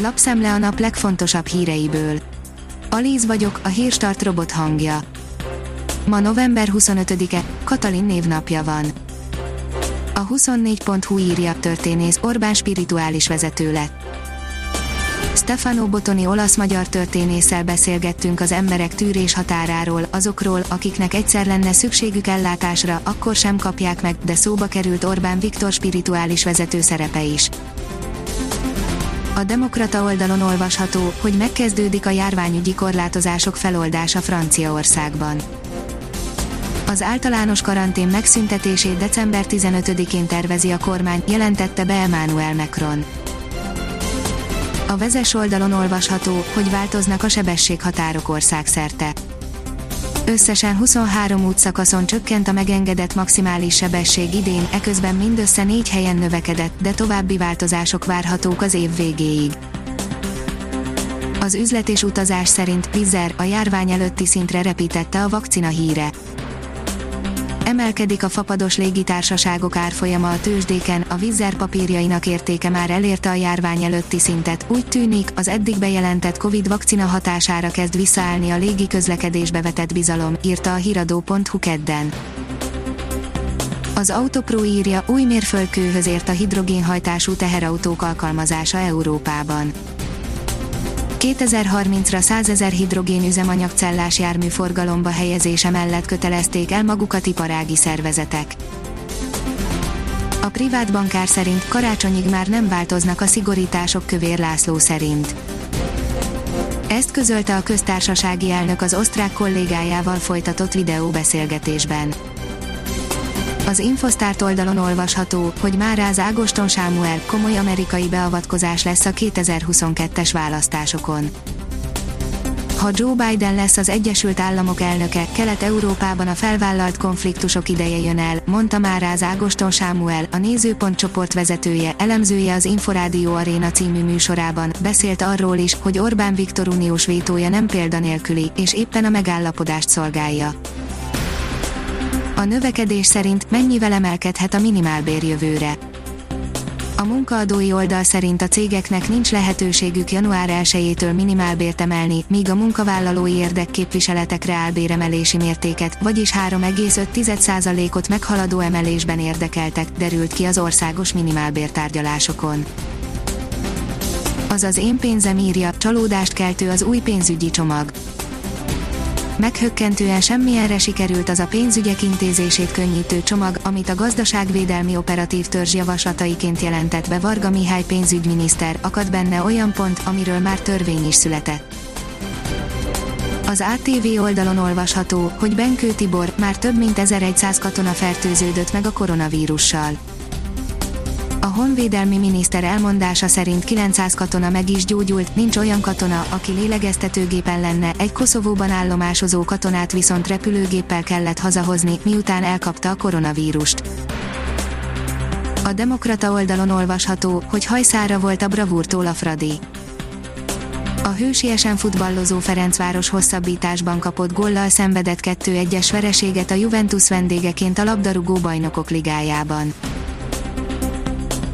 Lapszemle a nap legfontosabb híreiből. Alíz vagyok, a hírstart robot hangja. Ma november 25-e, Katalin névnapja van. A 24.hu írja, történész Orbán spirituális vezető lett. Stefano Botoni olasz-magyar történésszel beszélgettünk az emberek tűrés határáról, azokról, akiknek egyszer lenne szükségük ellátásra, akkor sem kapják meg, de szóba került Orbán Viktor spirituális vezető szerepe is. A Demokrata oldalon olvasható, hogy megkezdődik a járványügyi korlátozások feloldása Franciaországban. Az általános karantén megszüntetését december 15-én tervezi a kormány, jelentette be Emmanuel Macron. A vezes oldalon olvasható, hogy változnak a sebességhatárok országszerte. Összesen 23 útszakaszon csökkent a megengedett maximális sebesség idén, eközben mindössze négy helyen növekedett, de további változások várhatók az év végéig. Az üzlet és utazás szerint Pfizer a járvány előtti szintre repítette a vakcina híre Emelkedik a fapados légitársaságok árfolyama a tőzsdéken, a Vizzer papírjainak értéke már elérte a járvány előtti szintet, úgy tűnik, az eddig bejelentett Covid vakcina hatására kezd visszaállni a légi közlekedésbe vetett bizalom, írta a hiradó.hu kedden. Az Autopro írja, új mérföldkőhöz ért a hidrogénhajtású teherautók alkalmazása Európában 2030-ra 100 ezer hidrogén üzemanyagcellás jármű forgalomba helyezése mellett kötelezték el magukat iparági szervezetek. A privát bankár szerint karácsonyig már nem változnak a szigorítások Kövér László szerint. Ezt közölte a köztársasági elnök az osztrák kollégájával folytatott videóbeszélgetésben. Az Infosztárt oldalon olvasható, hogy már az Ágoston Sámuel komoly amerikai beavatkozás lesz a 2022-es választásokon. Ha Joe Biden lesz az Egyesült Államok elnöke, Kelet-Európában a felvállalt konfliktusok ideje jön el, mondta már az Ágoston Sámuel, a Nézőpont csoport vezetője, elemzője az Inforádió Arena című műsorában, beszélt arról is, hogy Orbán Viktor uniós vétója nem példanélküli, és éppen a megállapodást szolgálja. A növekedés szerint mennyivel emelkedhet a minimálbér jövőre. A munkaadói oldal szerint a cégeknek nincs lehetőségük január 1-től minimálbért emelni, míg a munkavállalói érdekképviseletekre állbéremelési mértéket, vagyis 3,5%-ot meghaladó emelésben érdekeltek, derült ki az országos minimálbértárgyalásokon. Azaz én pénzem írja, csalódást keltő az új pénzügyi csomag meghökkentően semmilyenre sikerült az a pénzügyek intézését könnyítő csomag, amit a gazdaságvédelmi operatív törzs javaslataiként jelentett be Varga Mihály pénzügyminiszter, akad benne olyan pont, amiről már törvény is született. Az ATV oldalon olvasható, hogy Benkő Tibor már több mint 1100 katona fertőződött meg a koronavírussal. A honvédelmi miniszter elmondása szerint 900 katona meg is gyógyult, nincs olyan katona, aki lélegeztetőgépen lenne, egy Koszovóban állomásozó katonát viszont repülőgéppel kellett hazahozni, miután elkapta a koronavírust. A Demokrata oldalon olvasható, hogy hajszára volt a bravúrtól a Fradi. A hősiesen futballozó Ferencváros hosszabbításban kapott gollal szenvedett 2-1-es vereséget a Juventus vendégeként a labdarúgó bajnokok ligájában.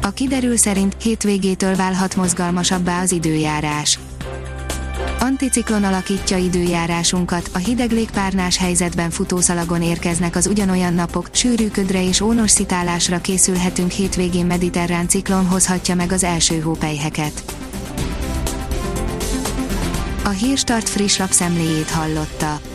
A kiderül szerint hétvégétől válhat mozgalmasabbá az időjárás. Anticiklon alakítja időjárásunkat, a hideg légpárnás helyzetben futószalagon érkeznek az ugyanolyan napok, sűrű ködre és ónos szitálásra készülhetünk hétvégén mediterrán ciklon hozhatja meg az első hópelyheket. A Hírstart friss lapszemléjét hallotta.